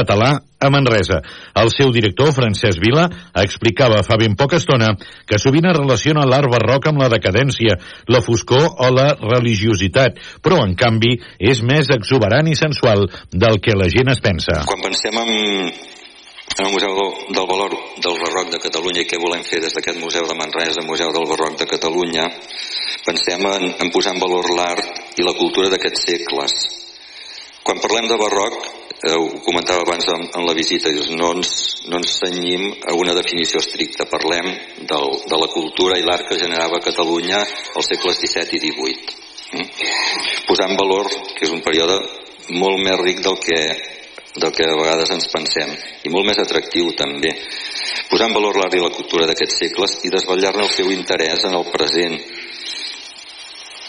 català a Manresa. El seu director, Francesc Vila, explicava fa ben poca estona que sovint es relaciona l'art barroc amb la decadència, la foscor o la religiositat, però en canvi és més exuberant i sensual del que la gent es pensa. Quan pensem en, en el Museu del Valor del Barroc de Catalunya i què volem fer des d'aquest Museu de Manresa, Museu del Barroc de Catalunya, pensem en, en posar en valor l'art i la cultura d'aquests segles. Quan parlem de barroc, eh, ho comentava abans en, en la visita, dius, no, ens, no ens senyim a una definició estricta, parlem del, de la cultura i l'art que generava Catalunya als segles XVII i XVIII. Mm? Posar en valor que és un període molt més ric del que, del que a vegades ens pensem i molt més atractiu també. Posar en valor l'art i la cultura d'aquests segles i desvetllar-ne el seu interès en el present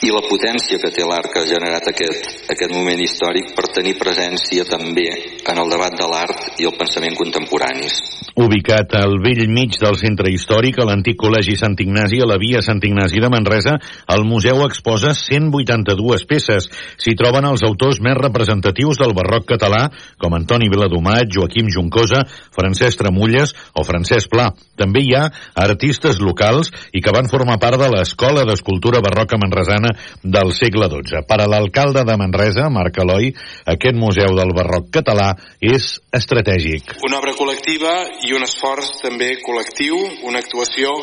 i la potència que té l'art que ha generat aquest, aquest moment històric per tenir presència també en el debat de l'art i el pensament contemporanis. Ubicat al vell mig del centre històric, a l'antic col·legi Sant Ignasi, a la via Sant Ignasi de Manresa, el museu exposa 182 peces. S'hi troben els autors més representatius del barroc català, com Antoni Viladomat, Joaquim Juncosa, Francesc Tramulles o Francesc Pla. També hi ha artistes locals i que van formar part de l'Escola d'Escultura Barroca Manresana del segle XII. Per a l'alcalde de Manresa, Marc Eloi, aquest museu del barroc català és estratègic. Una obra col·lectiva i un esforç també col·lectiu, una actuació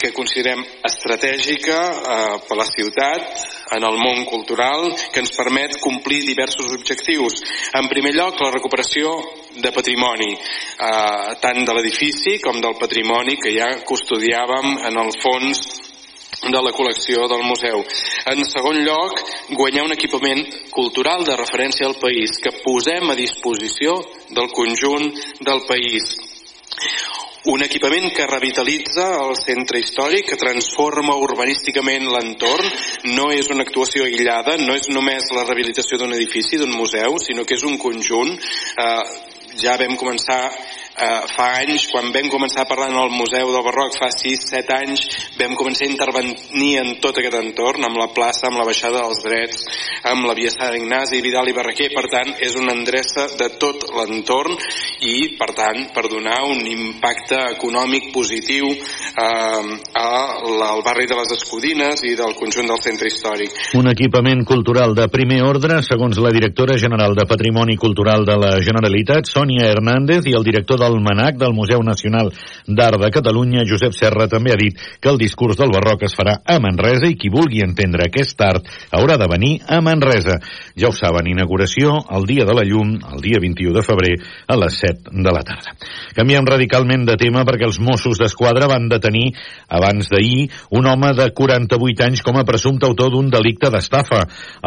que considerem estratègica eh, per la ciutat, en el món cultural, que ens permet complir diversos objectius. En primer lloc, la recuperació de patrimoni, eh, tant de l'edifici com del patrimoni que ja custodiàvem en el fons de la col·lecció del museu. En segon lloc, guanyar un equipament cultural de referència al país que posem a disposició del conjunt del país. Un equipament que revitalitza el centre històric, que transforma urbanísticament l'entorn, no és una actuació aïllada, no és només la rehabilitació d'un edifici, d'un museu, sinó que és un conjunt. Eh, ja vam començar eh, fa anys, quan vam començar parlant al Museu del Barroc, fa 6-7 anys, vam començar a intervenir en tot aquest entorn, amb la plaça, amb la baixada dels drets, amb la via Sant Ignasi, Vidal i Barraquer, per tant, és una endreça de tot l'entorn i, per tant, per donar un impacte econòmic positiu eh, al barri de les Escudines i del conjunt del centre històric. Un equipament cultural de primer ordre, segons la directora general de Patrimoni Cultural de la Generalitat, Sònia Hernández, i el director del Manac del Museu Nacional d'Art de Catalunya, Josep Serra, també ha dit que el discurs del barroc es farà a Manresa i qui vulgui entendre aquest art haurà de venir a Manresa. Ja ho saben, inauguració el dia de la llum, el dia 21 de febrer, a les 7 de la tarda. Canviem radicalment de tema perquè els Mossos d'Esquadra van detenir abans d'ahir un home de 48 anys com a presumpte autor d'un delicte d'estafa.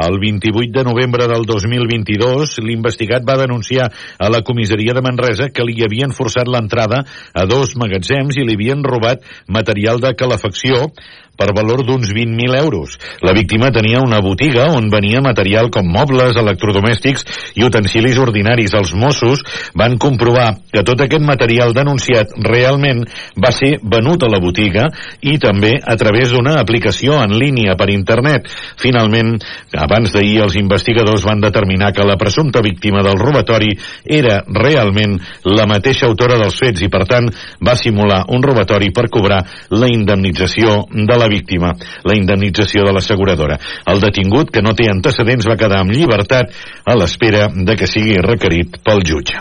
El 28 de novembre del 2022, l'investigat va denunciar a la comissaria de Manresa que li havia havien forçat l'entrada a dos magatzems i li havien robat material de calefacció per valor d'uns 20.000 euros. La víctima tenia una botiga on venia material com mobles, electrodomèstics i utensilis ordinaris. Els Mossos van comprovar que tot aquest material denunciat realment va ser venut a la botiga i també a través d'una aplicació en línia per internet. Finalment, abans d'ahir, els investigadors van determinar que la presumpta víctima del robatori era realment la mateixa autora dels fets i, per tant, va simular un robatori per cobrar la indemnització de la víctima la indemnització de l'asseguradora. El detingut, que no té antecedents, va quedar amb llibertat a l'espera de que sigui requerit pel jutge.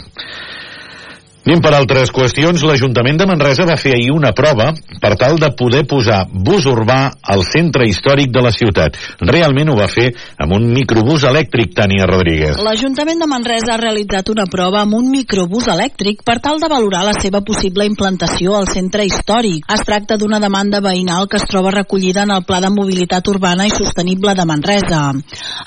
Anem per altres qüestions. L'Ajuntament de Manresa va fer ahir una prova per tal de poder posar bus urbà al centre històric de la ciutat. Realment ho va fer amb un microbús elèctric, Tania Rodríguez. L'Ajuntament de Manresa ha realitzat una prova amb un microbús elèctric per tal de valorar la seva possible implantació al centre històric. Es tracta d'una demanda veïnal que es troba recollida en el Pla de Mobilitat Urbana i Sostenible de Manresa.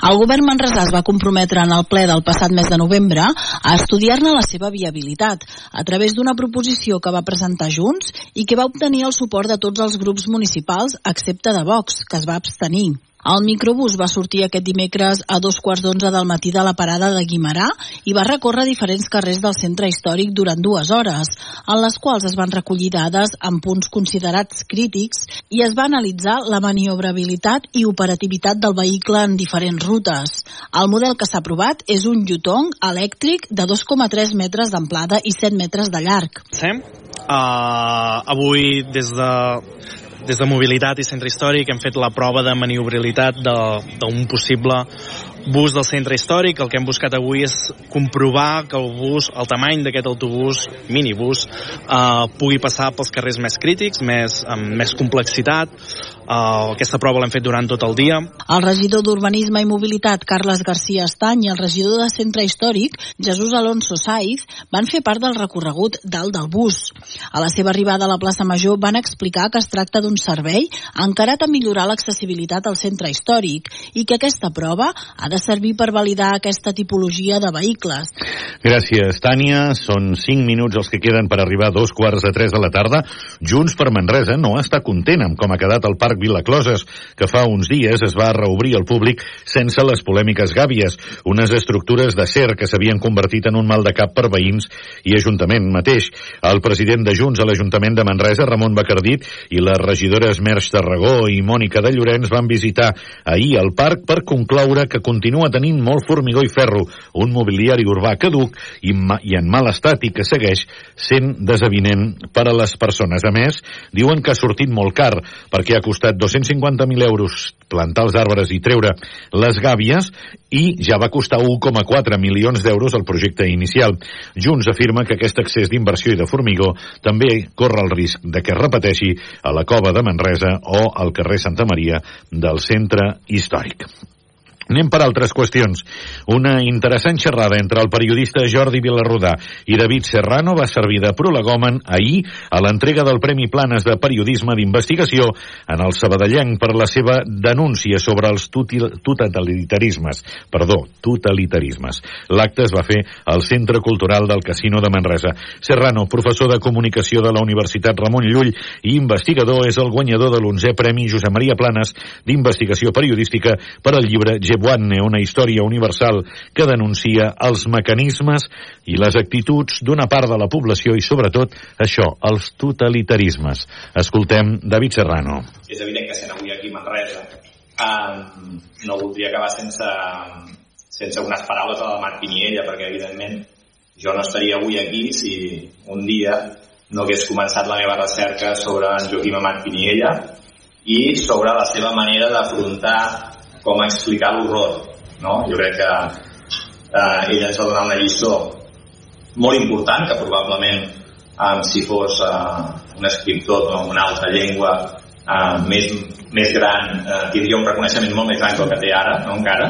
El govern manresà es va comprometre en el ple del passat mes de novembre a estudiar-ne la seva viabilitat a través d'una proposició que va presentar Junts i que va obtenir el suport de tots els grups municipals, excepte de Vox, que es va abstenir. El microbús va sortir aquest dimecres a dos quarts d'onze del matí de la parada de Guimarà i va recórrer diferents carrers del centre històric durant dues hores, en les quals es van recollir dades en punts considerats crítics i es va analitzar la maniobrabilitat i operativitat del vehicle en diferents rutes. El model que s'ha aprovat és un Yutong elèctric de 2,3 metres d'amplada i 7 metres de llarg. Sí? Uh, avui, des de des de mobilitat i centre històric hem fet la prova de maniobrabilitat d'un possible bus del centre històric. El que hem buscat avui és comprovar que el bus, el tamany d'aquest autobús, minibús, eh, pugui passar pels carrers més crítics, més, amb més complexitat. Eh, aquesta prova l'hem fet durant tot el dia. El regidor d'Urbanisme i Mobilitat, Carles García Estany, i el regidor de Centre Històric, Jesús Alonso Saiz, van fer part del recorregut dalt del bus. A la seva arribada a la plaça Major van explicar que es tracta d'un servei encarat a millorar l'accessibilitat al centre històric i que aquesta prova ha de de servir per validar aquesta tipologia de vehicles. Gràcies, Tània. Són 5 minuts els que queden per arribar a dos quarts de 3 de la tarda. Junts per Manresa no està content amb com ha quedat el Parc Vilacloses, que fa uns dies es va reobrir al públic sense les polèmiques gàbies, unes estructures de ser que s'havien convertit en un mal de cap per veïns i Ajuntament mateix. El president de Junts a l'Ajuntament de Manresa, Ramon Bacardit, i les regidores Merch Tarragó i Mònica de Llorenç van visitar ahir el parc per concloure que continua tenint molt formigó i ferro, un mobiliari urbà caduc i, i en mal estat i que segueix sent desavinent per a les persones. A més, diuen que ha sortit molt car perquè ha costat 250.000 euros plantar els arbres i treure les gàbies i ja va costar 1,4 milions d'euros el projecte inicial. Junts afirma que aquest excés d'inversió i de formigó també corre el risc de que es repeteixi a la cova de Manresa o al carrer Santa Maria del centre històric. Anem per altres qüestions. Una interessant xerrada entre el periodista Jordi Vilarrodà i David Serrano va servir de prolegòmen ahir a l'entrega del Premi Planes de Periodisme d'Investigació en el Sabadellenc per la seva denúncia sobre els totalitarismes. Perdó, totalitarismes. L'acte es va fer al Centre Cultural del Casino de Manresa. Serrano, professor de Comunicació de la Universitat Ramon Llull i investigador, és el guanyador de l'11è Premi Josep Maria Planes d'Investigació Periodística per al llibre Jebuanne, una història universal que denuncia els mecanismes i les actituds d'una part de la població i, sobretot, això, els totalitarismes. Escoltem David Serrano. És evident que sent avui aquí a Manresa um, no voldria acabar sense, sense unes paraules a la Marc Piniella, perquè, evidentment, jo no estaria avui aquí si un dia no hagués començat la meva recerca sobre en Joaquim Amat Piniella i sobre la seva manera d'afrontar com explicar l'horror. No? Jo crec que eh, ell ens va donar una lliçó molt important, que probablement eh, si fos eh, un escriptor d'una altra llengua eh, més, més gran eh, tindria un reconeixement molt més gran que el que té ara, no encara,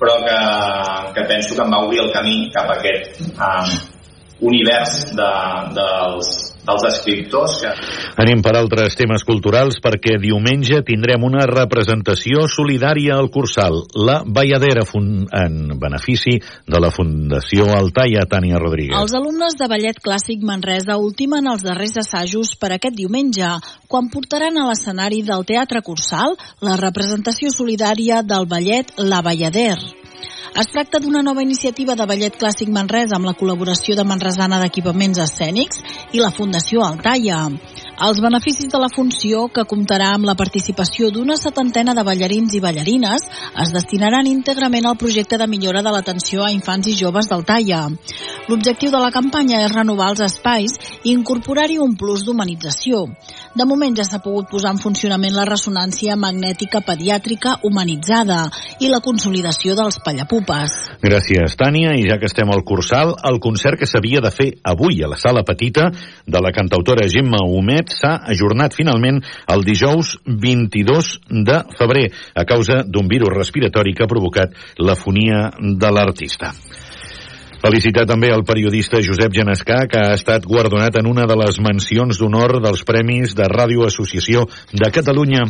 però que, que penso que em va obrir el camí cap a aquest eh, univers de, dels, dels escriptors que... Anem per altres temes culturals perquè diumenge tindrem una representació solidària al Cursal, la Balladera en benefici de la Fundació Altaia Tània Rodríguez. Els alumnes de Ballet Clàssic Manresa ultimen els darrers assajos per aquest diumenge, quan portaran a l'escenari del Teatre Cursal la representació solidària del ballet La Ballader. Es tracta d'una nova iniciativa de ballet clàssic Manresa amb la col·laboració de Manresana d'Equipaments Escènics i la Fundació Altaia. Els beneficis de la funció, que comptarà amb la participació d'una setantena de ballarins i ballarines, es destinaran íntegrament al projecte de millora de l'atenció a infants i joves del Taia. L'objectiu de la campanya és renovar els espais i incorporar-hi un plus d'humanització. De moment ja s'ha pogut posar en funcionament la ressonància magnètica pediàtrica humanitzada i la consolidació dels pallapupes. Gràcies, Tània. I ja que estem al Cursal, el concert que s'havia de fer avui a la sala petita de la cantautora Gemma Mollet s'ha ajornat finalment el dijous 22 de febrer a causa d'un virus respiratori que ha provocat l'afonia de l'artista. Felicitar també el periodista Josep Genescà, que ha estat guardonat en una de les mencions d'honor dels Premis de Ràdio Associació de Catalunya.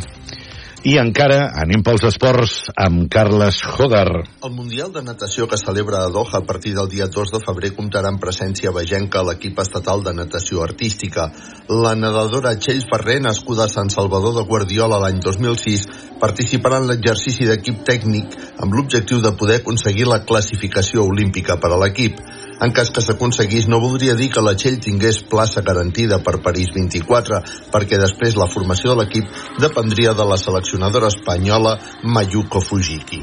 I encara anem pels esports amb Carles Jogar. El Mundial de Natació que celebra a Doha a partir del dia 2 de febrer comptarà amb presència vegenca a l'equip estatal de natació artística. La nedadora Txell Ferrer, nascuda a Sant Salvador de Guardiola l'any 2006, participarà en l'exercici d'equip tècnic amb l'objectiu de poder aconseguir la classificació olímpica per a l'equip. En cas que s'aconseguís, no voldria dir que la Txell tingués plaça garantida per París 24, perquè després la formació de l'equip dependria de la seleccionadora espanyola Mayuko Fujiki.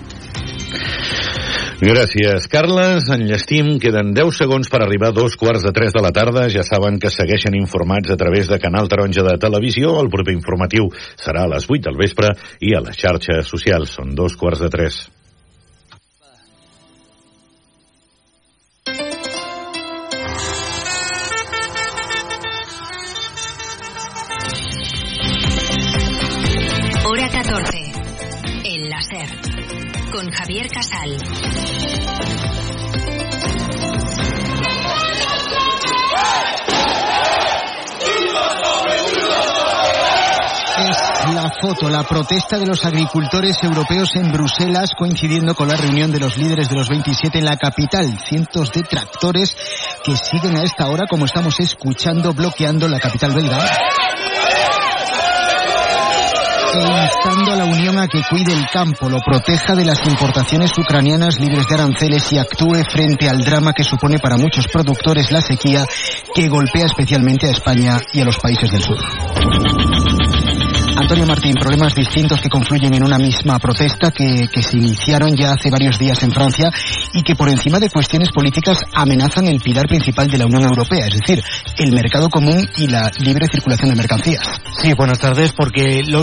Gràcies, Carles. Enllestim. Queden 10 segons per arribar a dos quarts de 3 de la tarda. Ja saben que segueixen informats a través de Canal Taronja de Televisió. El proper informatiu serà a les 8 del vespre i a les xarxes socials. Són dos quarts de 3. Javier Casal. Es la foto, la protesta de los agricultores europeos en Bruselas coincidiendo con la reunión de los líderes de los 27 en la capital. Cientos de tractores que siguen a esta hora, como estamos escuchando, bloqueando la capital belga instando a la Unión a que cuide el campo, lo proteja de las importaciones ucranianas libres de aranceles y actúe frente al drama que supone para muchos productores la sequía que golpea especialmente a España y a los países del sur. Antonio Martín, problemas distintos que confluyen en una misma protesta que, que, se iniciaron ya hace varios días en Francia y que por encima de cuestiones políticas amenazan el pilar principal de la Unión Europea, es decir, el mercado común y la libre circulación de mercancías. Sí, buenas tardes, porque los